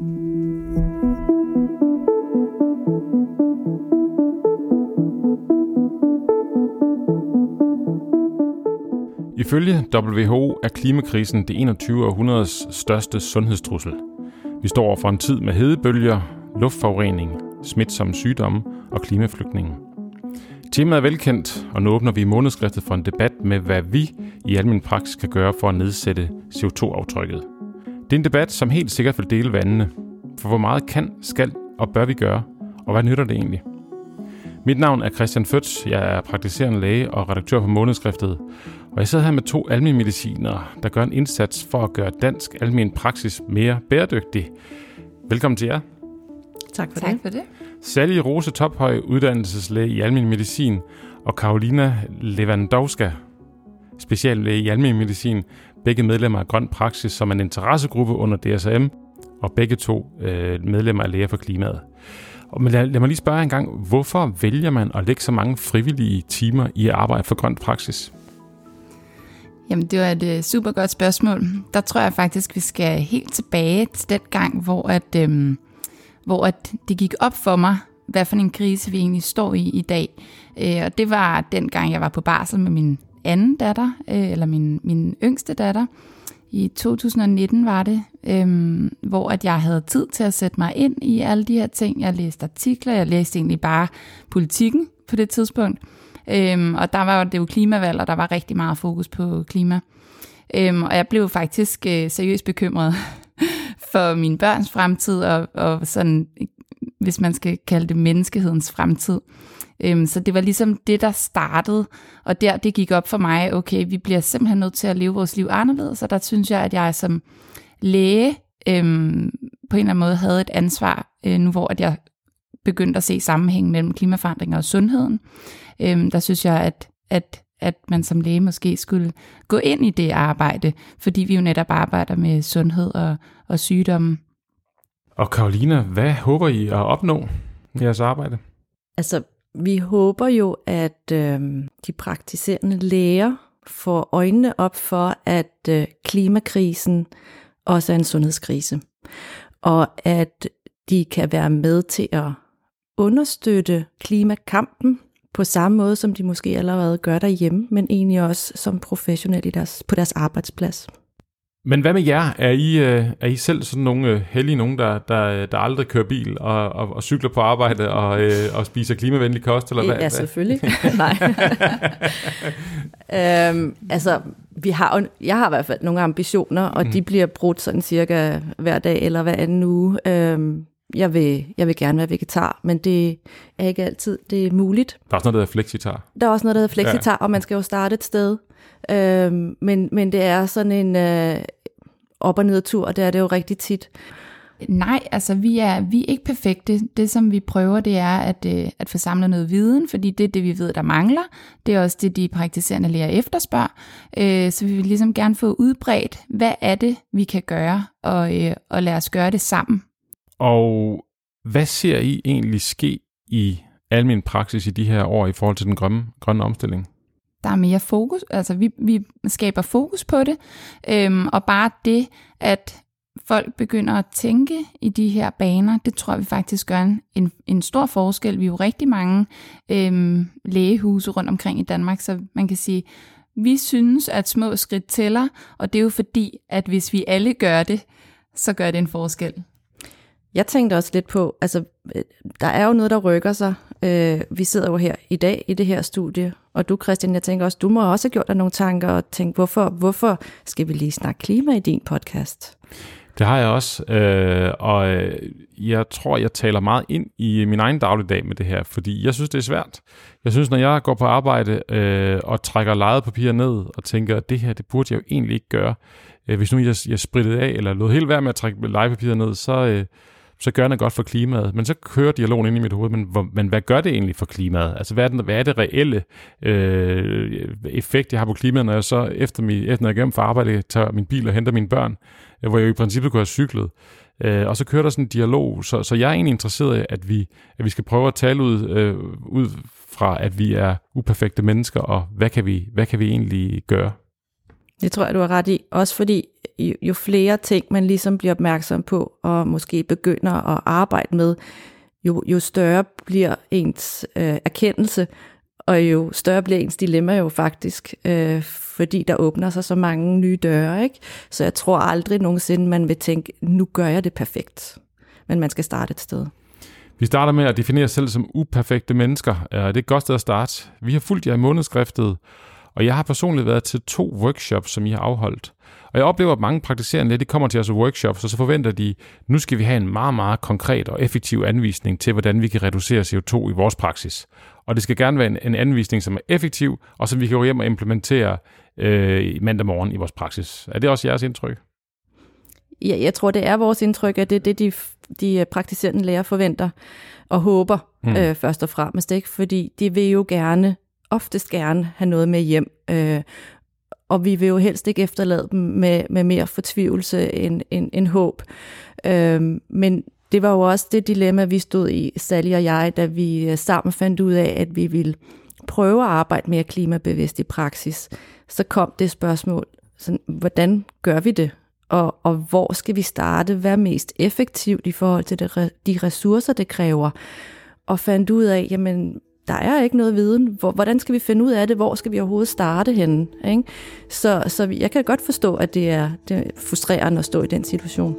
Ifølge WHO er klimakrisen det 21. århundredes største sundhedstrussel. Vi står over for en tid med hedebølger, luftforurening, smitsomme sygdomme og klimaflygtninge. Temaet er velkendt, og nu åbner vi månedskriftet for en debat med, hvad vi i almindelig praksis kan gøre for at nedsætte CO2-aftrykket. Det er en debat, som helt sikkert vil dele vandene. For hvor meget kan, skal og bør vi gøre, og hvad nytter det egentlig? Mit navn er Christian Føtz. Jeg er praktiserende læge og redaktør på månedskriftet. Og jeg sidder her med to almindelige der gør en indsats for at gøre dansk almen praksis mere bæredygtig. Velkommen til jer. Tak for Tak det. for det. Sally Rose Tophøj, uddannelseslæge i almen medicin, og Karolina Lewandowska, speciallæge i almen medicin, begge medlemmer af Grøn Praksis, som er en interessegruppe under DSM, og begge to øh, medlemmer af Læger for Klimaet. Og men lad, lad mig lige spørge en gang, hvorfor vælger man at lægge så mange frivillige timer i at arbejde for Grøn Praksis? Jamen, det var et øh, super godt spørgsmål. Der tror jeg faktisk, vi skal helt tilbage til den gang, hvor, at, øhm, hvor at det gik op for mig, hvad for en krise vi egentlig står i i dag. Øh, og det var den gang, jeg var på barsel med min anden datter, øh, eller min, min yngste datter. I 2019 var det, øhm, hvor at jeg havde tid til at sætte mig ind i alle de her ting. Jeg læste artikler, jeg læste egentlig bare politikken på det tidspunkt. Øhm, og der var det jo klimavalg, og der var rigtig meget fokus på klima. Øhm, og jeg blev faktisk øh, seriøst bekymret for mine børns fremtid, og, og sådan, hvis man skal kalde det menneskehedens fremtid. Øhm, så det var ligesom det, der startede, og der det gik op for mig, okay, vi bliver simpelthen nødt til at leve vores liv anderledes, og der synes jeg, at jeg som læge øhm, på en eller anden måde havde et ansvar, øh, nu hvor at jeg begyndte at se sammenhæng mellem klimaforandringer og sundheden. Øhm, der synes jeg, at, at, at man som læge måske skulle gå ind i det arbejde, fordi vi jo netop arbejder med sundhed og, og sygdomme. Og Karolina, hvad håber I at opnå i jeres arbejde? Altså, vi håber jo, at øh, de praktiserende læger får øjnene op for, at øh, klimakrisen også er en sundhedskrise. Og at de kan være med til at understøtte klimakampen på samme måde, som de måske allerede gør derhjemme, men egentlig også som professionelle i deres, på deres arbejdsplads. Men hvad med jer? Er I, øh, er I selv sådan nogle øh, heldige nogen, der, der, der aldrig kører bil og, og, og cykler på arbejde og, øh, og spiser klimavenlig kost? Eller hvad, Ja, selvfølgelig. Nej. øhm, altså, vi har jeg har i hvert fald nogle ambitioner, og mm. de bliver brudt sådan cirka hver dag eller hver anden uge. Øhm, jeg, vil, jeg vil gerne være vegetar, men det er ikke altid det er muligt. Der er også noget, der hedder flexitar. Der er også noget, der hedder flexitar, ja. og man skal jo starte et sted. Øhm, men, men det er sådan en øh, op- og nedtur, og det er det jo rigtig tit. Nej, altså vi er, vi er ikke perfekte. Det som vi prøver, det er at, øh, at få samlet noget viden, fordi det er det, vi ved, der mangler. Det er også det, de praktiserende læger efterspørger. Øh, så vi vil ligesom gerne få udbredt, hvad er det, vi kan gøre, og, øh, og lad os gøre det sammen. Og hvad ser I egentlig ske i almen praksis i de her år i forhold til den grønne, grønne omstilling? Der er mere fokus, altså vi, vi skaber fokus på det, øhm, og bare det, at folk begynder at tænke i de her baner, det tror vi faktisk gør en, en, en stor forskel. Vi er jo rigtig mange øhm, lægehuse rundt omkring i Danmark, så man kan sige, vi synes, at små skridt tæller, og det er jo fordi, at hvis vi alle gør det, så gør det en forskel. Jeg tænkte også lidt på, altså, øh, der er jo noget, der rykker sig. Øh, vi sidder jo her i dag i det her studie, og du, Christian, jeg tænker også, du må også have gjort dig nogle tanker og tænkt, hvorfor, hvorfor skal vi lige snakke klima i din podcast? Det har jeg også, øh, og øh, jeg tror, jeg taler meget ind i min egen dagligdag med det her, fordi jeg synes, det er svært. Jeg synes, når jeg går på arbejde øh, og trækker lejet papir ned og tænker, at det her, det burde jeg jo egentlig ikke gøre. Øh, hvis nu jeg, jeg sprittede af, eller lod helt være med at trække lejepapiret ned, så, øh, så gør den godt for klimaet. Men så kører dialogen ind i mit hoved, men, hvor, men hvad gør det egentlig for klimaet? Altså, hvad er, den, hvad er det reelle øh, effekt, jeg har på klimaet, når jeg så efter, mi, efter når jeg gennem for arbejde tager min bil og henter mine børn, øh, hvor jeg jo i princippet kunne have cyklet. Øh, og så kører der sådan en dialog, så, så jeg er egentlig interesseret i, at vi, at vi skal prøve at tale ud, øh, ud fra, at vi er uperfekte mennesker, og hvad kan vi, hvad kan vi egentlig gøre? Det tror jeg, du har ret i. Også fordi jo, jo flere ting man ligesom bliver opmærksom på, og måske begynder at arbejde med, jo, jo større bliver ens øh, erkendelse, og jo større bliver ens dilemma jo faktisk, øh, fordi der åbner sig så mange nye døre. Ikke? Så jeg tror aldrig nogensinde, man vil tænke, nu gør jeg det perfekt. Men man skal starte et sted. Vi starter med at definere os selv som uperfekte mennesker. Det er et godt sted at starte. Vi har fulgt jer i månedskriftet, og jeg har personligt været til to workshops, som I har afholdt. Og jeg oplever, at mange praktiserende de kommer til os workshops, og så forventer de, nu skal vi have en meget, meget konkret og effektiv anvisning til, hvordan vi kan reducere CO2 i vores praksis. Og det skal gerne være en, en anvisning, som er effektiv, og som vi kan gå hjem og implementere øh, mandag morgen i vores praksis. Er det også jeres indtryk? Ja, jeg tror, det er vores indtryk, at det er det, de, de praktiserende læger forventer og håber mm. øh, først og fremmest. Ikke? Fordi de vil jo gerne, oftest gerne, have noget med hjem. Øh, og vi vil jo helst ikke efterlade dem med, med mere fortvivlelse end, end, end håb. Øhm, men det var jo også det dilemma, vi stod i, Sally og jeg, da vi øh, sammen fandt ud af, at vi ville prøve at arbejde mere klimabevidst i praksis. Så kom det spørgsmål, sådan, hvordan gør vi det? Og, og hvor skal vi starte? Hvad er mest effektivt i forhold til det, de ressourcer, det kræver? Og fandt ud af, jamen, der er ikke noget viden. Hvordan skal vi finde ud af det? Hvor skal vi overhovedet starte henne? Ikke? Så, så jeg kan godt forstå, at det er, det er frustrerende at stå i den situation.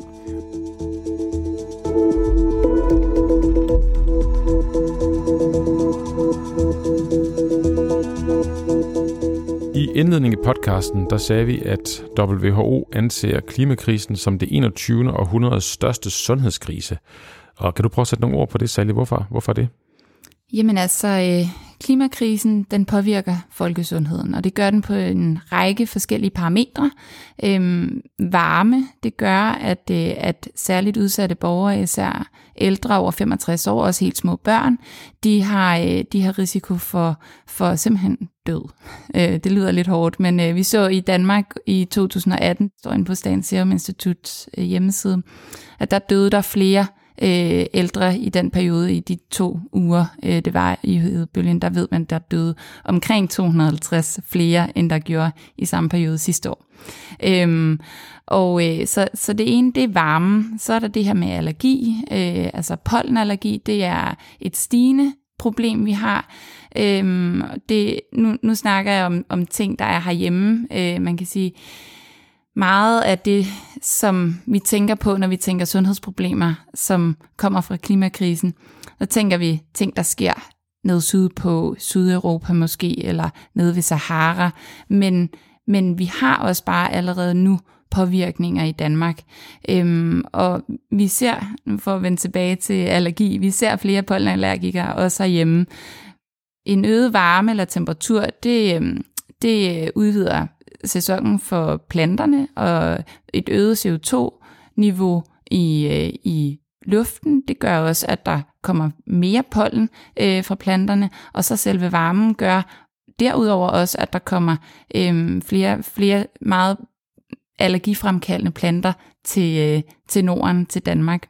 I indledningen i podcasten, der sagde vi, at WHO anser klimakrisen som det 21. århundredes største sundhedskrise. Og kan du prøve at sætte nogle ord på det, Sally? Hvorfor, Hvorfor det? Jamen altså, øh, klimakrisen den påvirker folkesundheden, og det gør den på en række forskellige parametre. Øhm, varme, det gør, at, øh, at særligt udsatte borgere, især ældre over 65 år, også helt små børn, de har, øh, de har risiko for, for simpelthen død. Øh, det lyder lidt hårdt, men øh, vi så i Danmark i 2018, står inde på Statens Serum Instituts øh, hjemmeside, at der døde der flere øh, ældre i den periode, i de to uger, øh, det var i hedebølgen, der ved man, der døde omkring 250 flere, end der gjorde i samme periode sidste år. Øhm, og øh, så, så det ene, det er varme. Så er der det her med allergi, øh, altså pollenallergi, det er et stigende problem, vi har. Øhm, det, nu, nu snakker jeg om, om ting, der er herhjemme. Øh, man kan sige, meget af det, som vi tænker på, når vi tænker sundhedsproblemer, som kommer fra klimakrisen, så tænker vi ting, der sker nede syd på Sydeuropa måske, eller nede ved Sahara. Men, men vi har også bare allerede nu påvirkninger i Danmark. Øhm, og vi ser, for at vende tilbage til allergi, vi ser flere pollenallergikere også herhjemme. En øget varme eller temperatur, det, øhm, det udvider sæsonen for planterne og et øget CO2-niveau i, øh, i luften. Det gør også, at der kommer mere pollen øh, fra planterne, og så selve varmen gør derudover også, at der kommer øh, flere, flere meget allergifremkaldende planter til, øh, til Norden, til Danmark.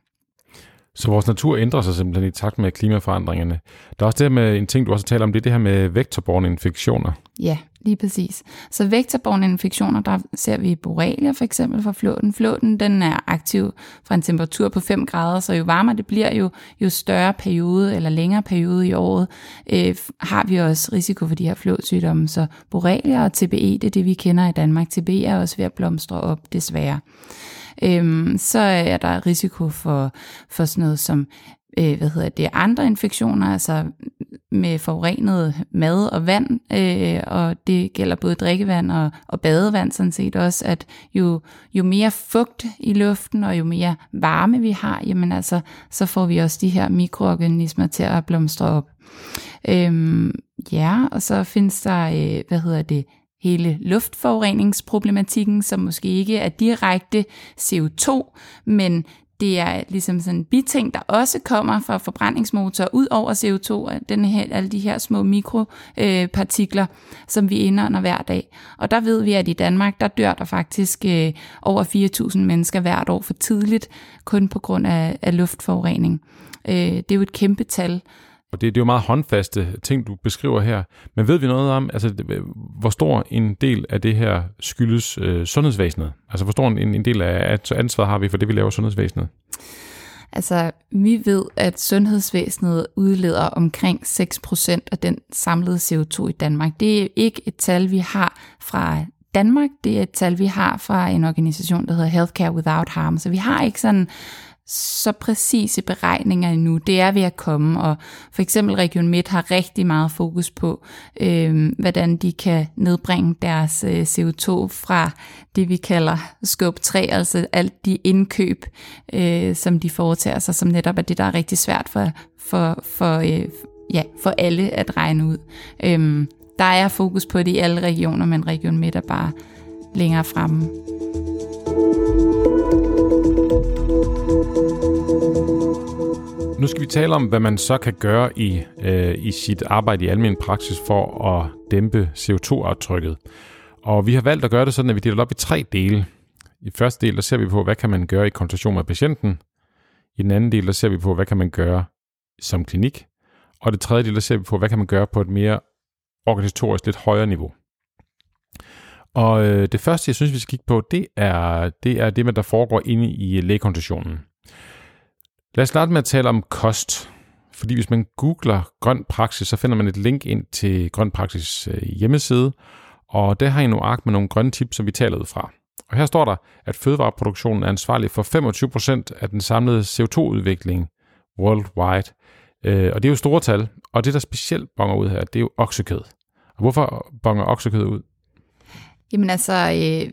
Så vores natur ændrer sig simpelthen i takt med klimaforandringerne. Der er også det med en ting, du også taler om, det er det her med vektorborne infektioner. Ja, lige præcis. Så vektorborne infektioner, der ser vi borrelia for eksempel fra flåten. Flåten den er aktiv fra en temperatur på 5 grader, så jo varmere det bliver, jo, jo større periode eller længere periode i året, øh, har vi også risiko for de her flåtsygdomme. Så borrelia og TBE, det er det, vi kender i Danmark. TBE er også ved at blomstre op, desværre øhm, så er der risiko for, for sådan noget som øh, hvad hedder det, andre infektioner, altså med forurenet mad og vand, øh, og det gælder både drikkevand og, og badevand sådan set også, at jo, jo mere fugt i luften og jo mere varme vi har, jamen altså, så får vi også de her mikroorganismer til at blomstre op. Øhm, ja, og så findes der, øh, hvad hedder det, hele luftforureningsproblematikken, som måske ikke er direkte CO2, men det er ligesom sådan en biting, der også kommer fra forbrændingsmotorer ud over CO2, den her, alle de her små mikropartikler, øh, som vi indånder hver dag. Og der ved vi, at i Danmark, der dør der faktisk øh, over 4.000 mennesker hvert år for tidligt, kun på grund af, af luftforurening. Øh, det er jo et kæmpe tal. Og det, det er jo meget håndfaste ting, du beskriver her. Men ved vi noget om, altså, hvor stor en del af det her skyldes øh, sundhedsvæsenet? Altså, hvor stor en, en del af ansvaret har vi for det, vi laver i sundhedsvæsenet? Altså, vi ved, at sundhedsvæsenet udleder omkring 6% af den samlede CO2 i Danmark. Det er ikke et tal, vi har fra Danmark, det er et tal, vi har fra en organisation, der hedder Healthcare Without Harm. Så vi har ikke sådan så præcise beregninger endnu. Det er ved at komme, og for eksempel Region Midt har rigtig meget fokus på, øh, hvordan de kan nedbringe deres øh, CO2 fra det, vi kalder scope 3, altså alt de indkøb, øh, som de foretager sig, som netop er det, der er rigtig svært for, for, for, øh, ja, for alle at regne ud. Øh, der er fokus på det i alle regioner, men Region Midt er bare længere fremme. Nu skal vi tale om, hvad man så kan gøre i, øh, i sit arbejde i almen praksis for at dæmpe CO2-aftrykket. Og vi har valgt at gøre det sådan, at vi deler op i tre dele. I første del, der ser vi på, hvad kan man gøre i konsultation med patienten. I den anden del, der ser vi på, hvad kan man gøre som klinik. Og det tredje del, der ser vi på, hvad kan man gøre på et mere organisatorisk lidt højere niveau. Og øh, det første, jeg synes, vi skal kigge på, det er det, er det med, der foregår inde i øh, lægekonsultationen. Lad os starte med at tale om kost. Fordi hvis man googler grøn praksis, så finder man et link ind til grøn praksis øh, hjemmeside, og der har I nogle ark med nogle grønne tips, som vi taler ud fra. Og her står der, at fødevareproduktionen er ansvarlig for 25% af den samlede CO2-udvikling worldwide. Øh, og det er jo store tal, og det, der specielt bonger ud her, det er jo oksekød. Og hvorfor bonger oksekød ud? Jamen altså, øh,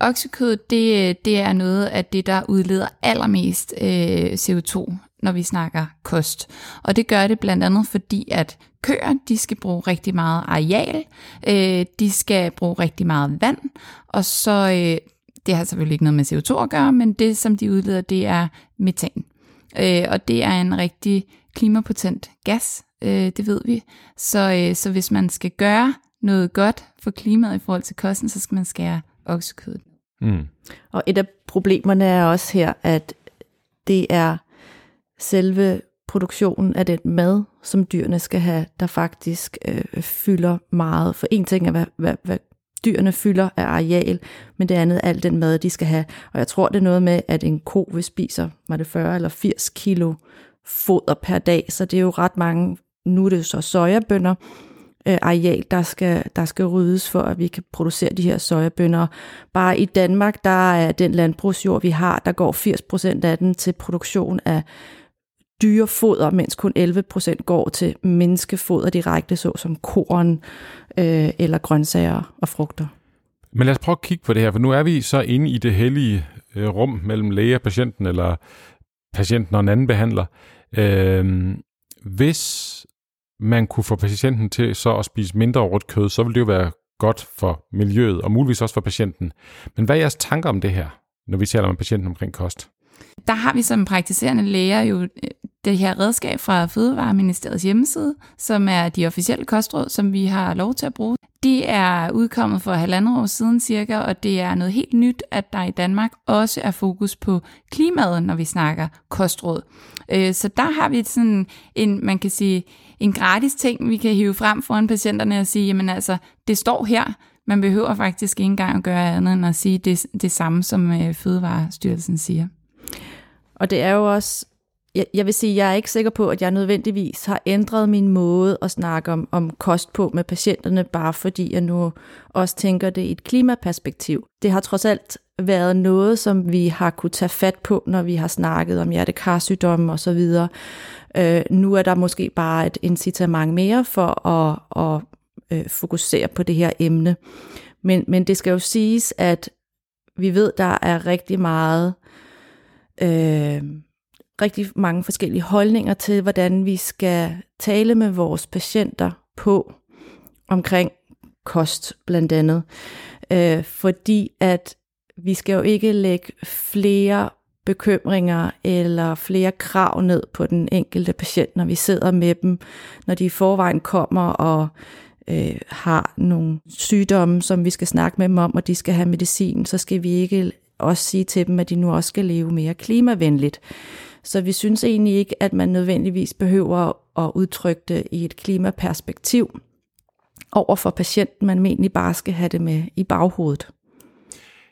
oksekød, det, det er noget af det, der udleder allermest øh, CO2, når vi snakker kost. Og det gør det blandt andet fordi, at køer, de skal bruge rigtig meget areal, øh, de skal bruge rigtig meget vand, og så, øh, det har selvfølgelig ikke noget med CO2 at gøre, men det, som de udleder, det er metan. Øh, og det er en rigtig klimapotent gas, øh, det ved vi. Så, øh, så hvis man skal gøre noget godt for klimaet i forhold til kosten, så skal man skære oksekødet. Mm. Og et af problemerne er også her, at det er selve produktionen af den mad, som dyrene skal have, der faktisk øh, fylder meget. For en ting er, hvad, hvad, hvad dyrene fylder af areal, men det andet er al den mad, de skal have. Og jeg tror, det er noget med, at en ko vil spiser, var det 40 eller 80 kilo foder per dag, så det er jo ret mange, nu er det så sojabønder, øh, areal, der skal, der skal ryddes for, at vi kan producere de her sojabønder. Bare i Danmark, der er den landbrugsjord, vi har, der går 80% af den til produktion af dyrefoder, mens kun 11% går til menneskefoder direkte, såsom korn øh, eller grøntsager og frugter. Men lad os prøve at kigge på det her, for nu er vi så inde i det hellige øh, rum mellem læge og patienten, eller patienten og en anden behandler. Øh, hvis man kunne få patienten til så at spise mindre rødt kød, så ville det jo være godt for miljøet, og muligvis også for patienten. Men hvad er jeres tanker om det her, når vi taler med patienten omkring kost? Der har vi som praktiserende læger jo øh, det her redskab fra Fødevareministeriets hjemmeside, som er de officielle kostråd, som vi har lov til at bruge. De er udkommet for halvandet år siden cirka, og det er noget helt nyt, at der i Danmark også er fokus på klimaet, når vi snakker kostråd. Øh, så der har vi sådan en, man kan sige, en gratis ting, vi kan hive frem foran patienterne og sige, jamen altså, det står her, man behøver faktisk ikke engang at gøre andet end at sige det, det samme, som øh, Fødevarestyrelsen siger. Og det er jo også, jeg, jeg vil sige, jeg er ikke sikker på, at jeg nødvendigvis har ændret min måde at snakke om, om kost på med patienterne, bare fordi jeg nu også tænker det i et klimaperspektiv. Det har trods alt været noget, som vi har kunne tage fat på, når vi har snakket om hjertekarsygdomme osv. Øh, nu er der måske bare et incitament mere for at, at øh, fokusere på det her emne. Men, men det skal jo siges, at vi ved, der er rigtig meget, øh, rigtig mange forskellige holdninger til, hvordan vi skal tale med vores patienter på omkring kost blandt andet. Øh, fordi at vi skal jo ikke lægge flere bekymringer eller flere krav ned på den enkelte patient, når vi sidder med dem, når de i forvejen kommer og øh, har nogle sygdomme, som vi skal snakke med dem om, og de skal have medicin, så skal vi ikke også sige til dem, at de nu også skal leve mere klimavenligt. Så vi synes egentlig ikke, at man nødvendigvis behøver at udtrykke det i et klimaperspektiv over for patienten, man egentlig bare skal have det med i baghovedet.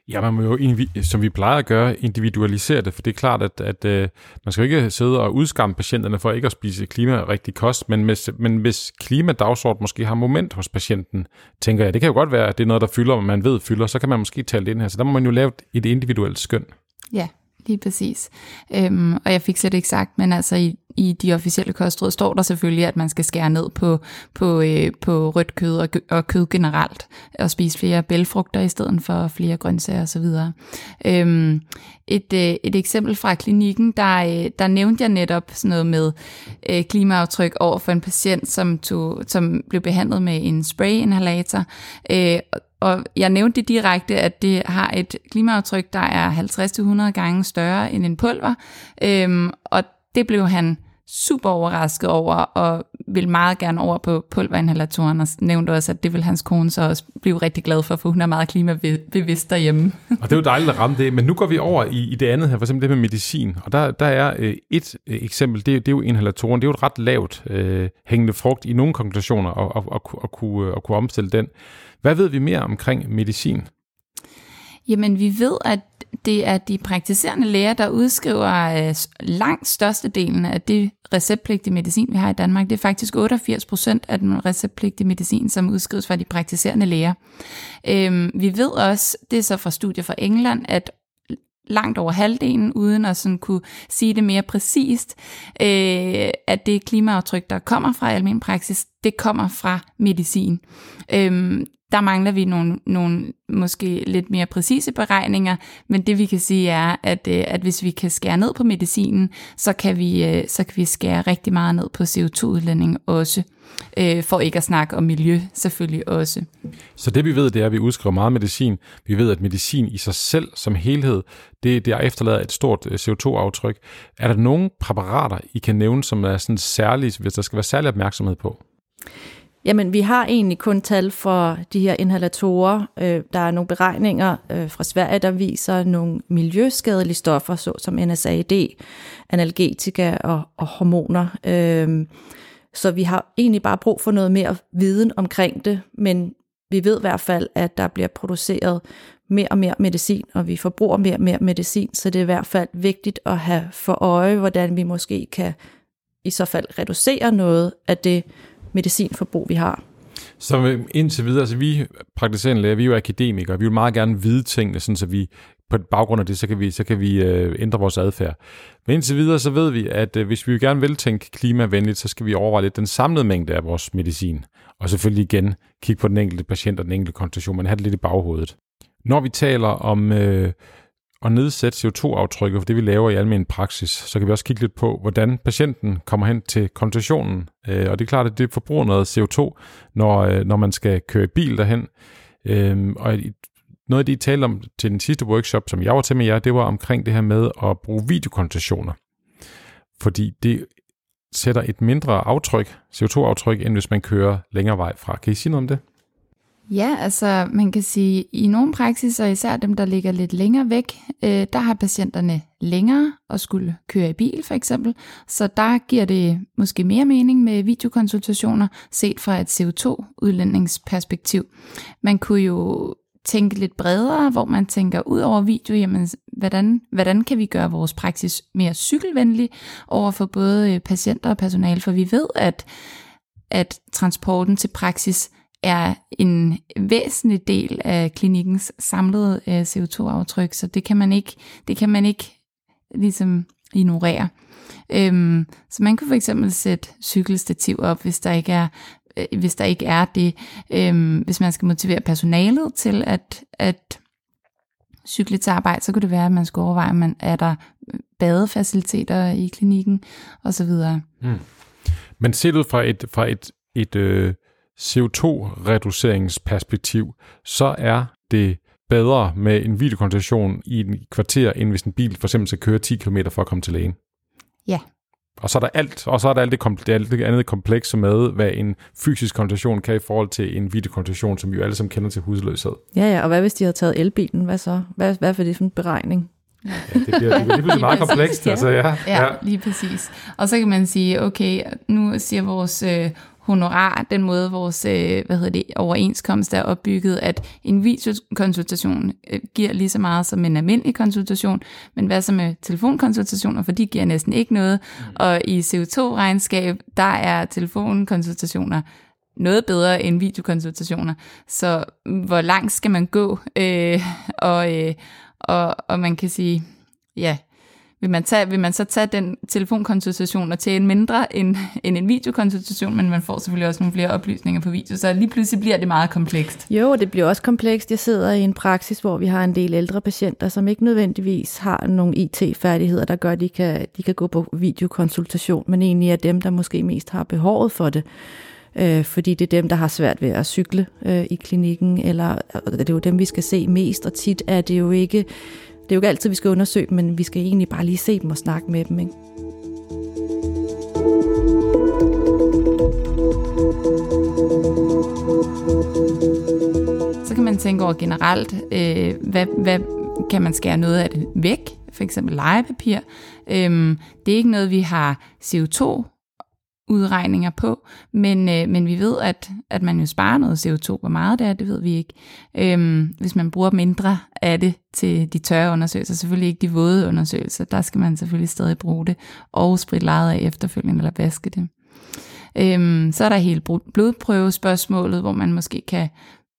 Ja, man må jo, som vi plejer at gøre, individualisere det, for det er klart, at, at uh, man skal ikke sidde og udskamme patienterne for ikke at spise klimarigtig kost, men, hvis, men hvis klimadagsort måske har moment hos patienten, tænker jeg, det kan jo godt være, at det er noget, der fylder, man ved fylder, så kan man måske tale det ind her. Så der må man jo lave et individuelt skøn. Ja, lige præcis. Øhm, og jeg fik slet ikke sagt, men altså i, i de officielle kostråd står der selvfølgelig, at man skal skære ned på, på, øh, på rødt kød og, og kød generelt, og spise flere bælfrugter i stedet for flere grøntsager osv. Øhm, et, øh, et eksempel fra klinikken, der, øh, der nævnte jeg netop sådan noget med øh, klimaaftryk over for en patient, som, tog, som blev behandlet med en sprayinhalator, øh, og jeg nævnte det direkte, at det har et klimaaftryk, der er 50-100 gange større end en pulver. Øhm, og det blev han super overrasket over, og vil meget gerne over på pulverinhalatoren, og nævnte også, at det vil hans kone så også blive rigtig glad for, for hun er meget klimabevidst derhjemme. og det er jo dejligt at ramme det, men nu går vi over i, i det andet her, for eksempel det med medicin, og der, der er øh, et øh, eksempel, det, det er jo inhalatoren, det er jo et ret lavt øh, hængende frugt i nogle konklusioner, at, at, at, at, kunne, at kunne omstille den. Hvad ved vi mere omkring medicin? Jamen, vi ved, at det er de praktiserende læger, der udskriver øh, langt størstedelen af det receptpligtige medicin, vi har i Danmark. Det er faktisk 88 procent af den receptpligtige medicin, som udskrives fra de praktiserende læger. Øhm, vi ved også, det er så fra studier fra England, at langt over halvdelen, uden at sådan kunne sige det mere præcist, øh, at det klimaaftryk, der kommer fra almen praksis, det kommer fra medicin. Øhm, der mangler vi nogle, nogle måske lidt mere præcise beregninger, men det vi kan sige er, at, øh, at hvis vi kan skære ned på medicinen, så kan vi, øh, så kan vi skære rigtig meget ned på CO2-udlænding også, øh, for ikke at snakke om miljø selvfølgelig også. Så det vi ved, det er, at vi udskriver meget medicin. Vi ved, at medicin i sig selv som helhed, det, det efterlader et stort CO2-aftryk. Er der nogle præparater, I kan nævne, som er sådan særlige, hvis der skal være særlig opmærksomhed på? Jamen, vi har egentlig kun tal for de her inhalatorer. Øh, der er nogle beregninger øh, fra Sverige, der viser nogle miljøskadelige stoffer, såsom NSAID, analgetika og, og hormoner. Øh, så vi har egentlig bare brug for noget mere viden omkring det, men vi ved i hvert fald, at der bliver produceret mere og mere medicin, og vi forbruger mere og mere medicin, så det er i hvert fald vigtigt at have for øje, hvordan vi måske kan i så fald reducere noget af det medicinforbrug, vi har. Så øh, indtil videre, altså vi praktiserende læger, vi er jo akademikere, vi vil meget gerne vide tingene, sådan så vi på baggrund af det, så kan vi, så kan vi øh, ændre vores adfærd. Men indtil videre, så ved vi, at øh, hvis vi gerne vil tænke klimavenligt, så skal vi overveje lidt den samlede mængde af vores medicin. Og selvfølgelig igen kigge på den enkelte patient og den enkelte konstitution, men have det lidt i baghovedet. Når vi taler om øh, at nedsætte CO2-aftrykket for det, vi laver i almen praksis, så kan vi også kigge lidt på, hvordan patienten kommer hen til konsultationen. Øh, og det er klart, at det forbruger noget CO2, når, øh, når man skal køre i bil derhen. Øh, og noget af det, I talte om til den sidste workshop, som jeg var til med jer, det var omkring det her med at bruge videokonsultationer. Fordi det sætter et mindre aftryk, CO2-aftryk, end hvis man kører længere vej fra. Kan I sige noget om det? Ja, altså man kan sige, i nogle praksiser, især dem, der ligger lidt længere væk, øh, der har patienterne længere at skulle køre i bil for eksempel, så der giver det måske mere mening med videokonsultationer set fra et CO2-udlændingsperspektiv. Man kunne jo tænke lidt bredere, hvor man tænker ud over video, jamen, hvordan, hvordan kan vi gøre vores praksis mere cykelvenlig over for både øh, patienter og personale, for vi ved, at, at transporten til praksis er en væsentlig del af klinikkens samlede øh, CO2-aftryk, så det kan man ikke, det kan man ikke ligesom ignorere. Øhm, så man kan for eksempel sætte cykelstativ op, hvis der ikke er øh, hvis der ikke er det, øhm, hvis man skal motivere personalet til at, at cykle til arbejde, så kunne det være, at man skulle overveje, om man er der øh, badefaciliteter i klinikken osv. Mm. Men set ud fra et, fra et, et øh, CO2-reduceringsperspektiv, så er det bedre med en videokonsultation i en kvarter, end hvis en bil for eksempel skal køre 10 km for at komme til lægen. Ja. Og så er der alt, og så er der alt det, alt det andet komplekse med, hvad en fysisk konsultation kan i forhold til en videokonsultation, som vi jo alle sammen kender til husløshed. Ja, ja, og hvad hvis de havde taget elbilen? Hvad så? Hvad, hvad for det for en beregning? Ja, det bliver, det bliver meget komplekst. Ja. Altså, ja, ja, ja, lige præcis. Og så kan man sige, okay, nu siger vores øh, honorar, den måde vores øh, hvad hedder det, overenskomst er opbygget, at en videokonsultation øh, giver lige så meget som en almindelig konsultation, men hvad så med telefonkonsultationer, for de giver næsten ikke noget, mm. og i CO2-regnskab, der er telefonkonsultationer noget bedre end videokonsultationer. Så hvor langt skal man gå? Øh, og, øh, og, og man kan sige, ja, vil man, tage, vil man så tage den telefonkonsultation og tjene mindre end, end en videokonsultation, men man får selvfølgelig også nogle flere oplysninger på video, så lige pludselig bliver det meget komplekst. Jo, det bliver også komplekst. Jeg sidder i en praksis, hvor vi har en del ældre patienter, som ikke nødvendigvis har nogle IT-færdigheder, der gør, at de kan, de kan gå på videokonsultation, men egentlig er dem, der måske mest har behovet for det øh, fordi det er dem, der har svært ved at cykle øh, i klinikken, eller det er jo dem, vi skal se mest, og tit er det jo ikke, det er jo ikke altid, vi skal undersøge dem, men vi skal egentlig bare lige se dem og snakke med dem, ikke? Så kan man tænke over generelt, øh, hvad, hvad kan man skære noget af det væk, for eksempel legepapir. Øhm, det er ikke noget, vi har CO2 udregninger på, men, øh, men vi ved, at, at man jo sparer noget CO2. Hvor meget det er, det ved vi ikke. Øhm, hvis man bruger mindre af det til de tørre undersøgelser, selvfølgelig ikke de våde undersøgelser, der skal man selvfølgelig stadig bruge det, og spritte lejet af efterfølgende, eller vaske det. Øhm, så er der hele blodprøvespørgsmålet, hvor man måske kan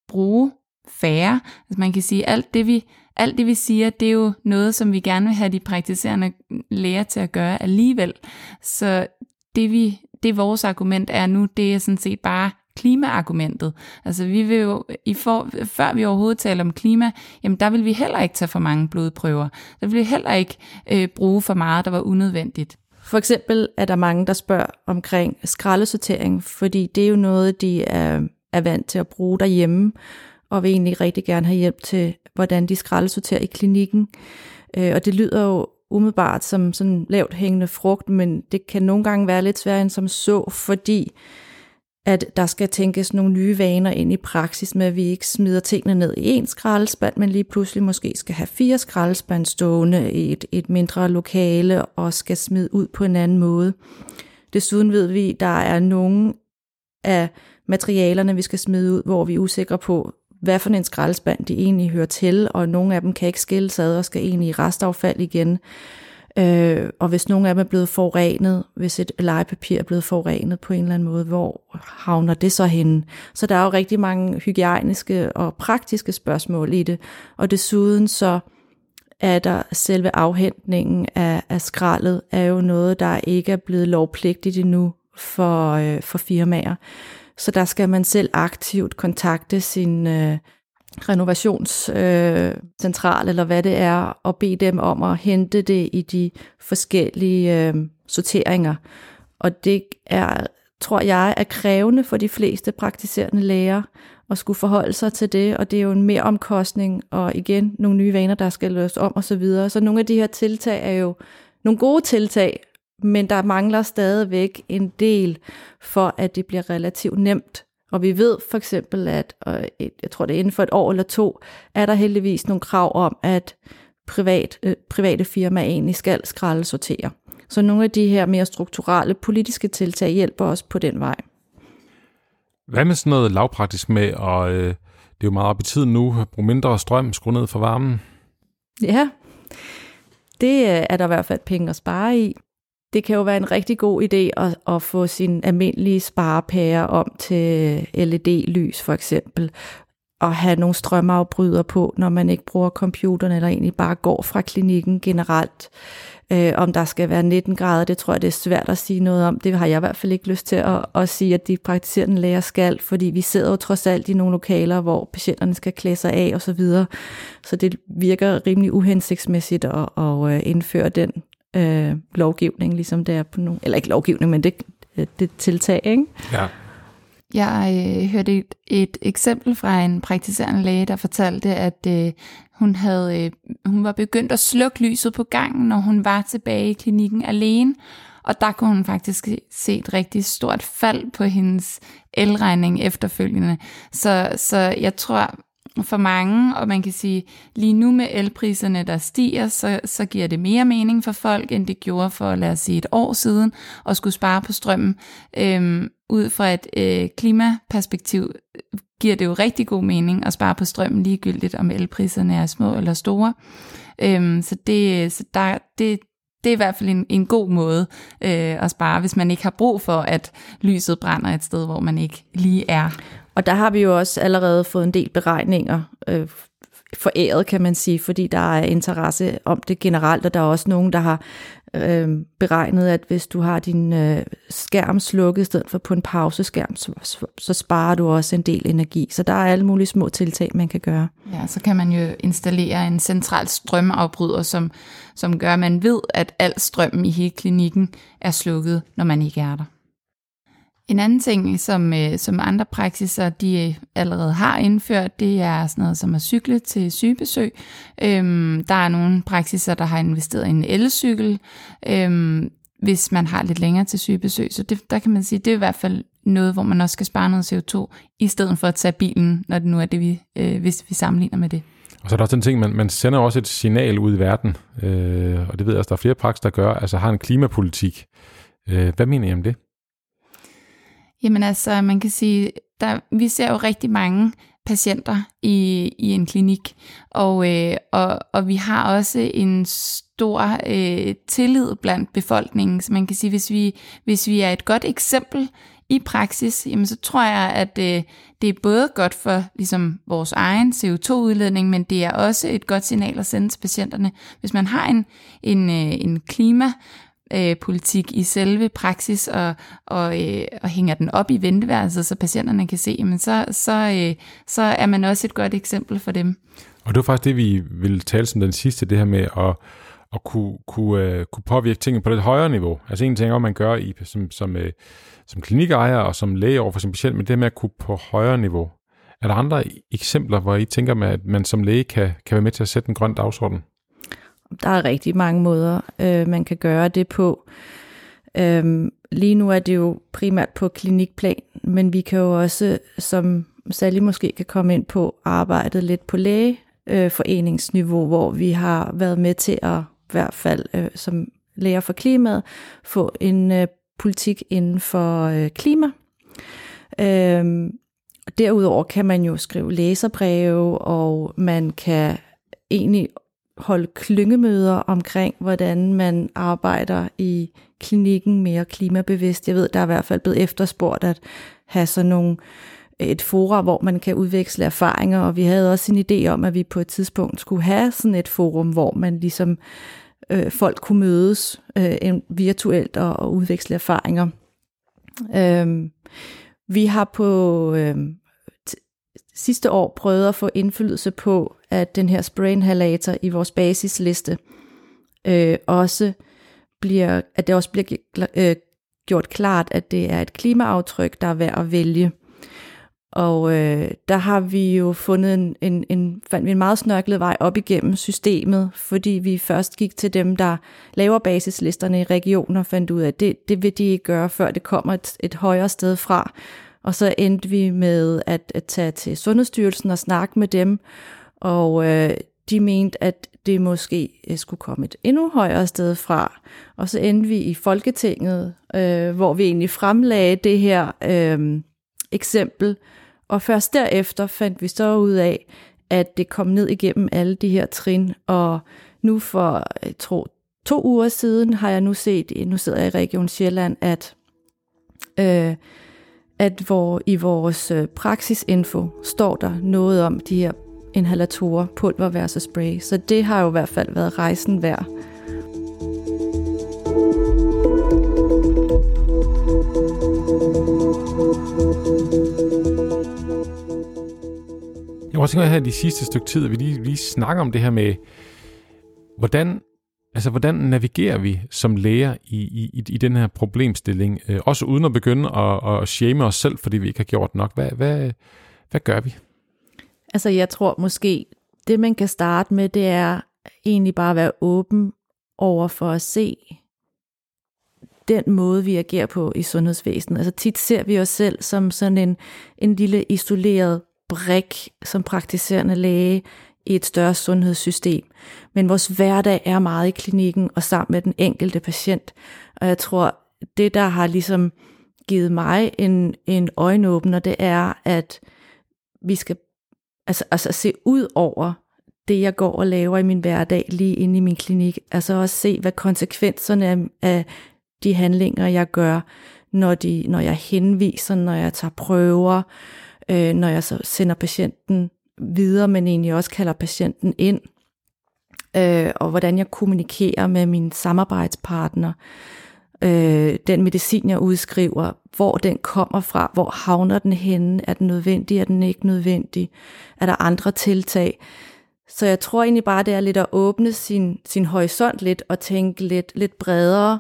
bruge færre. Altså man kan sige, alt det vi alt det vi siger, det er jo noget, som vi gerne vil have de praktiserende læger til at gøre alligevel. Så det vi det vores argument er nu, det er sådan set bare klimaargumentet. Altså vi vil jo, i for, før vi overhovedet taler om klima, jamen der vil vi heller ikke tage for mange blodprøver. Der vil vi heller ikke øh, bruge for meget, der var unødvendigt. For eksempel er der mange, der spørger omkring skraldesortering, fordi det er jo noget, de er, er vant til at bruge derhjemme, og vil egentlig rigtig gerne have hjælp til, hvordan de skraldesorterer i klinikken. Øh, og det lyder jo umiddelbart som sådan lavt hængende frugt, men det kan nogle gange være lidt sværere end som så, fordi at der skal tænkes nogle nye vaner ind i praksis med, at vi ikke smider tingene ned i én skraldespand, men lige pludselig måske skal have fire skraldespand stående i et, et mindre lokale og skal smide ud på en anden måde. Desuden ved vi, at der er nogle af materialerne, vi skal smide ud, hvor vi er usikre på, hvad for en skraldespand de egentlig hører til, og nogle af dem kan ikke skilles ad og skal egentlig i restaffald igen. Øh, og hvis nogle af dem er blevet forurenet, hvis et legepapir er blevet forurenet på en eller anden måde, hvor havner det så henne? Så der er jo rigtig mange hygiejniske og praktiske spørgsmål i det. Og desuden så er der selve afhentningen af, af skraldet, er jo noget, der ikke er blevet lovpligtigt endnu for, øh, for firmaer. Så der skal man selv aktivt kontakte sin øh, renovationscentral, øh, eller hvad det er, og bede dem om at hente det i de forskellige øh, sorteringer. Og det er, tror jeg, er krævende for de fleste praktiserende læger at skulle forholde sig til det, og det er jo en mere omkostning, og igen nogle nye vaner, der skal løses om osv. Så, videre. så nogle af de her tiltag er jo nogle gode tiltag, men der mangler stadigvæk en del for, at det bliver relativt nemt. Og vi ved for eksempel, at jeg tror det er inden for et år eller to, er der heldigvis nogle krav om, at privat, øh, private firmaer egentlig skal skralde sortere. Så nogle af de her mere strukturelle politiske tiltag hjælper os på den vej. Hvad med sådan noget lavpraktisk med, og øh, det er jo meget op i tiden nu, at bruge mindre strøm, skrue ned for varmen? Ja, det øh, er der i hvert fald penge at spare i det kan jo være en rigtig god idé at, at få sin almindelige sparepære om til LED-lys for eksempel, og have nogle strømafbryder på, når man ikke bruger computeren, eller egentlig bare går fra klinikken generelt. Øh, om der skal være 19 grader, det tror jeg, det er svært at sige noget om. Det har jeg i hvert fald ikke lyst til at, at sige, at de praktiserende læger skal, fordi vi sidder jo trods alt i nogle lokaler, hvor patienterne skal klæde sig af og så videre. Så det virker rimelig uhensigtsmæssigt at, at øh, indføre den øh, lovgivning, ligesom det er på nogle, eller ikke lovgivning, men det, det tiltag, ikke? Ja. Jeg øh, hørte et, et eksempel fra en praktiserende læge, der fortalte, at øh, hun havde øh, hun var begyndt at slukke lyset på gangen, når hun var tilbage i klinikken alene, og der kunne hun faktisk se et rigtig stort fald på hendes elregning efterfølgende. Så, så jeg tror, for mange, og man kan sige, lige nu med elpriserne, der stiger, så, så giver det mere mening for folk, end det gjorde for, lad os sige, et år siden, at skulle spare på strømmen. Øhm, ud fra et øh, klimaperspektiv giver det jo rigtig god mening at spare på strømmen ligegyldigt, om elpriserne er små eller store. Øhm, så det, så der, det, det er i hvert fald en, en god måde øh, at spare, hvis man ikke har brug for, at lyset brænder et sted, hvor man ikke lige er. Og der har vi jo også allerede fået en del beregninger øh, foræret, kan man sige, fordi der er interesse om det generelt, og der er også nogen, der har øh, beregnet, at hvis du har din øh, skærm slukket i stedet for på en pauseskærm, så, så, så sparer du også en del energi. Så der er alle mulige små tiltag, man kan gøre. Ja, så kan man jo installere en central strømafbryder, som, som gør, at man ved, at al strømmen i hele klinikken er slukket, når man ikke er der. En anden ting, som, øh, som andre praksiser de øh, allerede har indført, det er sådan noget som at cykle til sygebesøg. Øhm, der er nogle praksiser, der har investeret i en elcykel, øhm, hvis man har lidt længere til sygebesøg. Så det, der kan man sige, det er i hvert fald noget, hvor man også skal spare noget CO2, i stedet for at tage bilen, når det nu er det, vi, øh, hvis vi sammenligner med det. Og så er der også den ting, man, man sender også et signal ud i verden, øh, og det ved jeg også, der er flere praksiser, der gør, altså har en klimapolitik. Øh, hvad mener I om det? Jamen altså, man kan sige, der, vi ser jo rigtig mange patienter i, i en klinik, og, øh, og, og vi har også en stor øh, tillid blandt befolkningen, så man kan sige, hvis vi, hvis vi er et godt eksempel i praksis, jamen så tror jeg, at øh, det er både godt for ligesom, vores egen CO2-udledning, men det er også et godt signal at sende til patienterne. Hvis man har en, en, øh, en klima øh, politik i selve praksis og, og, øh, og hænger den op i venteværelset, så patienterne kan se, men så, så, øh, så er man også et godt eksempel for dem. Og det var faktisk det, vi ville tale som den sidste, det her med at, at kunne, kunne, øh, kunne påvirke tingene på lidt højere niveau. Altså en ting er, man gør i, som, som, øh, som klinikejer og som læge over for sin patient, men det med at kunne på højere niveau. Er der andre eksempler, hvor I tænker, at man som læge kan, kan være med til at sætte en grøn dagsorden? Der er rigtig mange måder, øh, man kan gøre det på. Øhm, lige nu er det jo primært på klinikplan, men vi kan jo også, som Sally måske kan komme ind på, arbejde lidt på lægeforeningsniveau, øh, hvor vi har været med til at i hvert fald øh, som læger for klimaet få en øh, politik inden for øh, klima. Øhm, derudover kan man jo skrive læserbreve, og man kan egentlig holde klyngemøder omkring, hvordan man arbejder i klinikken mere klimabevidst. Jeg ved, der er i hvert fald blevet efterspurgt at have sådan nogle et forum, hvor man kan udveksle erfaringer, og vi havde også en idé om, at vi på et tidspunkt skulle have sådan et forum, hvor man ligesom øh, folk kunne mødes øh, virtuelt og, og udveksle erfaringer. Øh, vi har på øh, sidste år prøvet at få indflydelse på, at den her sprainhalator i vores basisliste øh, også bliver, at det også bliver øh, gjort klart, at det er et klimaaftryk, der er værd at vælge. Og øh, der har vi jo fundet en, en, en, fandt vi en meget snørklet vej op igennem systemet, fordi vi først gik til dem, der laver basislisterne i regioner, og fandt ud af, at det, det vil de ikke gøre, før det kommer et, et højere sted fra. Og så endte vi med at, at tage til Sundhedsstyrelsen og snakke med dem, og øh, de mente, at det måske øh, skulle komme et endnu højere sted fra. Og så endte vi i Folketinget, øh, hvor vi egentlig fremlagde det her øh, eksempel, og først derefter fandt vi så ud af, at det kom ned igennem alle de her trin, og nu for, jeg tror, to uger siden har jeg nu set, nu sidder jeg i Region Sjælland, at øh, at hvor i vores øh, praksisinfo står der noget om de her inhalatorer, pulver versus spray. Så det har jo i hvert fald været rejsen værd. Jeg også tænke at have de sidste stykke tid, at vi lige, lige snakker om det her med, hvordan Altså, hvordan navigerer vi som læger i, i, i den her problemstilling? Øh, også uden at begynde at, at shame os selv, fordi vi ikke har gjort nok. Hvad, hvad, hvad gør vi? Altså, jeg tror måske, det man kan starte med, det er egentlig bare at være åben over for at se den måde, vi agerer på i sundhedsvæsenet. Altså tit ser vi os selv som sådan en, en lille isoleret brik som praktiserende læge i et større sundhedssystem. Men vores hverdag er meget i klinikken og sammen med den enkelte patient. Og jeg tror, det der har ligesom givet mig en, en øjenåbner, det er, at vi skal altså, altså se ud over det, jeg går og laver i min hverdag lige inde i min klinik. Altså også se, hvad konsekvenserne af, af de handlinger, jeg gør, når, de, når jeg henviser, når jeg tager prøver, øh, når jeg så sender patienten videre, men egentlig også kalder patienten ind, øh, og hvordan jeg kommunikerer med min samarbejdspartner, øh, den medicin, jeg udskriver, hvor den kommer fra, hvor havner den henne, er den nødvendig, er den ikke nødvendig, er der andre tiltag. Så jeg tror egentlig bare, det er lidt at åbne sin, sin horisont lidt og tænke lidt, lidt bredere,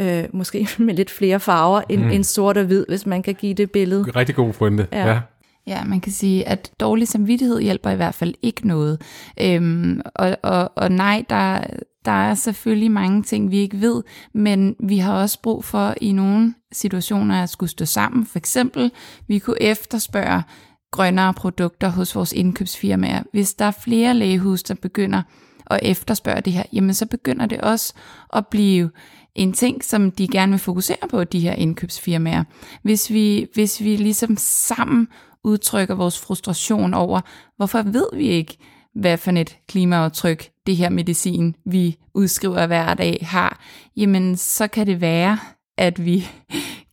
øh, måske med lidt flere farver end, mm. end sort og hvid, hvis man kan give det billede. Rigtig god pointe, ja. ja. Ja, man kan sige, at dårlig samvittighed hjælper i hvert fald ikke noget. Øhm, og, og, og nej, der, der er selvfølgelig mange ting, vi ikke ved, men vi har også brug for i nogle situationer at skulle stå sammen. For eksempel, vi kunne efterspørge grønnere produkter hos vores indkøbsfirmaer. Hvis der er flere lægehus, der begynder at efterspørge det her, jamen så begynder det også at blive en ting, som de gerne vil fokusere på, de her indkøbsfirmaer. Hvis vi, hvis vi ligesom sammen udtrykker vores frustration over, hvorfor ved vi ikke, hvad for et klimaaftryk det her medicin, vi udskriver hver dag, har, jamen så kan det være, at vi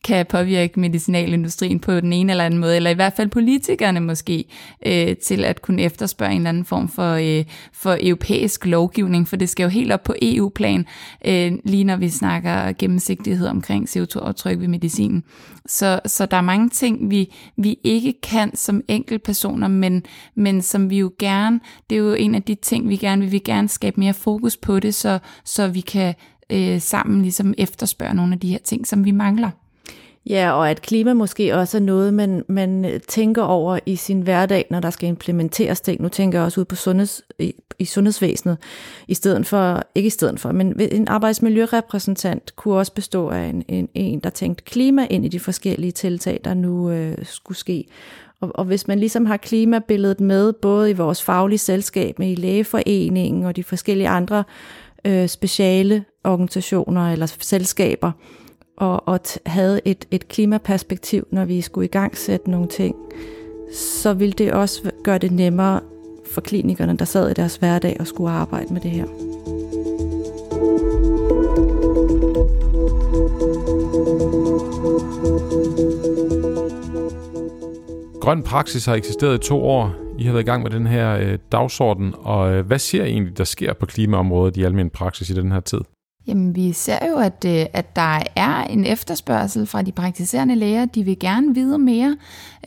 kan påvirke medicinalindustrien på den ene eller anden måde, eller i hvert fald politikerne måske, øh, til at kunne efterspørge en eller anden form for, øh, for europæisk lovgivning, for det skal jo helt op på EU-plan, øh, lige når vi snakker gennemsigtighed omkring CO2-aftryk ved medicinen. Så, så der er mange ting, vi, vi ikke kan som enkeltpersoner, men, men som vi jo gerne, det er jo en af de ting, vi gerne vil, vi gerne skabe mere fokus på det, så, så vi kan øh, sammen ligesom efterspørge nogle af de her ting, som vi mangler. Ja, og at klima måske også er noget, man, man øh, tænker over i sin hverdag, når der skal implementeres ting. Nu tænker jeg også ud på sundheds, i, i sundhedsvæsenet, i stedet for, ikke i stedet for, men en arbejdsmiljørepræsentant kunne også bestå af en, en, en der tænkte klima ind i de forskellige tiltag, der nu øh, skulle ske. Og, og hvis man ligesom har klimabilledet med, både i vores faglige selskab, med i lægeforeningen og de forskellige andre øh, speciale organisationer eller selskaber, og, og havde et, et klimaperspektiv, når vi skulle i gang sætte nogle ting, så ville det også gøre det nemmere for klinikerne, der sad i deres hverdag og skulle arbejde med det her. Grøn Praksis har eksisteret i to år. I har været i gang med den her øh, dagsorden, og øh, hvad ser I egentlig, der sker på klimaområdet i almindelig praksis i den her tid? Jamen, vi ser jo, at, øh, at der er en efterspørgsel fra de praktiserende læger. De vil gerne vide mere.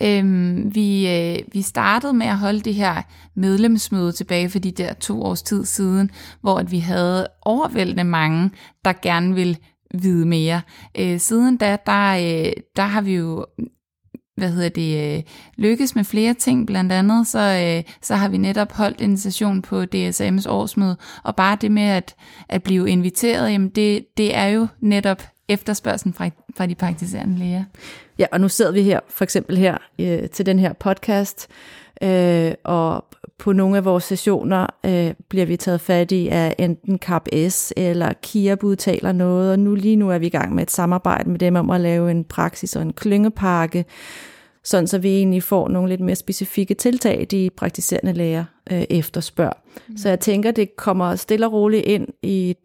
Øhm, vi, øh, vi startede med at holde det her medlemsmøde tilbage for de der to års tid siden, hvor at vi havde overvældende mange, der gerne vil vide mere. Øh, siden da, der, øh, der har vi jo hvad hedder det, øh, lykkes med flere ting. Blandt andet så, øh, så har vi netop holdt en session på DSM's årsmøde, og bare det med at, at blive inviteret, jamen det, det er jo netop efterspørgselen fra, fra de praktiserende læger. Ja, og nu sidder vi her, for eksempel her øh, til den her podcast, øh, og på nogle af vores sessioner øh, bliver vi taget fat i af enten CAP S eller KIAB udtaler noget, og nu lige nu er vi i gang med et samarbejde med dem om at lave en praksis og en klyngepakke, sådan så vi egentlig får nogle lidt mere specifikke tiltag, de praktiserende læger øh, efterspørger. Mm. Så jeg tænker, det kommer stille og roligt ind i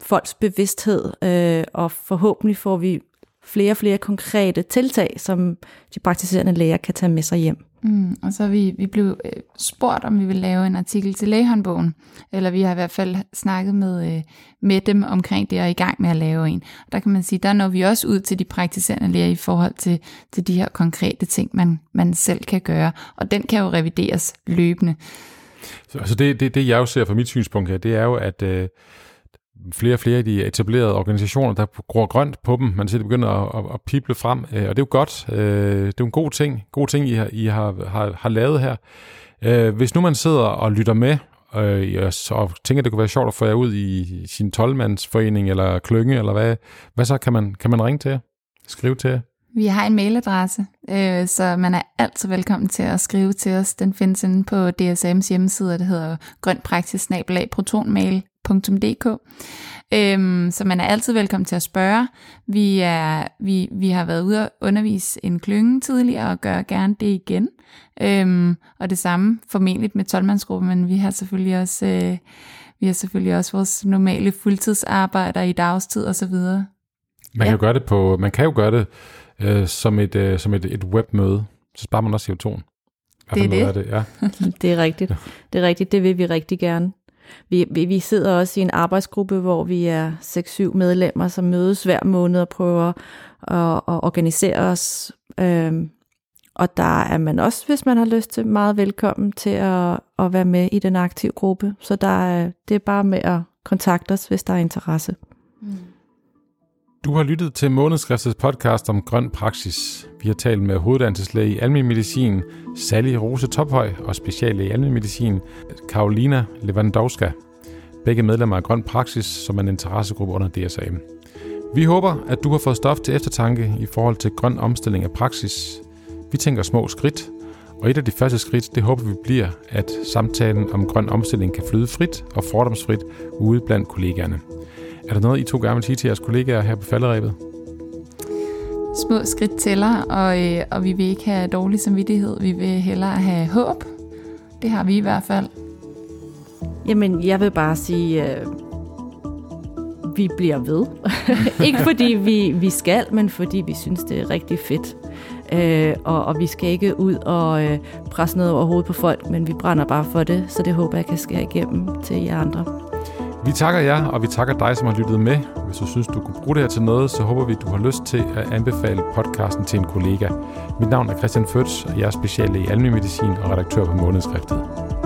folks bevidsthed, øh, og forhåbentlig får vi flere og flere konkrete tiltag, som de praktiserende læger kan tage med sig hjem. Mm, og så er vi, vi blev øh, spurgt, om vi vil lave en artikel til lægehåndbogen, eller vi har i hvert fald snakket med, øh, med dem omkring det og er i gang med at lave en. Og der kan man sige, der når vi også ud til de praktiserende læger i forhold til, til de her konkrete ting, man, man selv kan gøre, og den kan jo revideres løbende. Så altså det, det, det jeg jo ser fra mit synspunkt her, det er jo, at øh, flere og flere af de etablerede organisationer, der gror grønt på dem. Man ser, det begynder at, at, at pible frem, øh, og det er jo godt. Øh, det er jo en god ting, god ting I, har, I har, har, har lavet her. Øh, hvis nu man sidder og lytter med, og tænker, det kunne være sjovt at få jer ud i sin 12 eller klynge, eller hvad, hvad så kan man, kan man ringe til jer? Skrive til jer? Vi har en mailadresse, øh, så man er altid velkommen til at skrive til os. Den findes inde på DSM's hjemmeside, det hedder grønpraksisnabelagprotonmail.dk. Øhm, så man er altid velkommen til at spørge. Vi, er, vi, vi har været ude og undervise en klynge tidligere og gør gerne det igen. Øhm, og det samme formentlig med 12 men vi har selvfølgelig også, øh, vi har selvfølgelig også vores normale fuldtidsarbejder i dagstid og så videre. Man kan jo gøre det på, man kan jo gøre det øh, som et, øh, som et, et webmøde. Så sparer man også CO2'en. Det er det. Er det, ja. det er rigtigt. Det er rigtigt. Det vil vi rigtig gerne. Vi, vi, vi sidder også i en arbejdsgruppe, hvor vi er 6-7 medlemmer, som mødes hver måned og prøver at, at organisere os. Øhm, og der er man også, hvis man har lyst til, meget velkommen til at, at være med i den aktive gruppe. Så der er, det er bare med at kontakte os, hvis der er interesse. Mm. Du har lyttet til Månedskriftets podcast om grøn praksis. Vi har talt med hoveduddannelseslæge i almen medicin, Sally Rose Tophøj, og speciallæge i almen medicin, Karolina Lewandowska. Begge medlemmer af Grøn Praksis, som er en interessegruppe under DSAM. Vi håber, at du har fået stof til eftertanke i forhold til grøn omstilling af praksis. Vi tænker små skridt, og et af de første skridt, det håber vi bliver, at samtalen om grøn omstilling kan flyde frit og fordomsfrit ude blandt kollegaerne. Er der noget, I to gerne vil sige til jeres kollegaer her på falderæbet? Små skridt tæller, og, øh, og vi vil ikke have dårlig samvittighed. Vi vil hellere have håb. Det har vi i hvert fald. Jamen, jeg vil bare sige, øh, vi bliver ved. ikke fordi vi, vi skal, men fordi vi synes, det er rigtig fedt. Øh, og, og vi skal ikke ud og øh, presse noget over hovedet på folk, men vi brænder bare for det, så det håber jeg kan skære igennem til jer andre. Vi takker jer, og vi takker dig, som har lyttet med. Hvis du synes, du kunne bruge det her til noget, så håber vi, du har lyst til at anbefale podcasten til en kollega. Mit navn er Christian Føtz, og jeg er speciallæge i almindelig medicin og redaktør på Månedskriftet.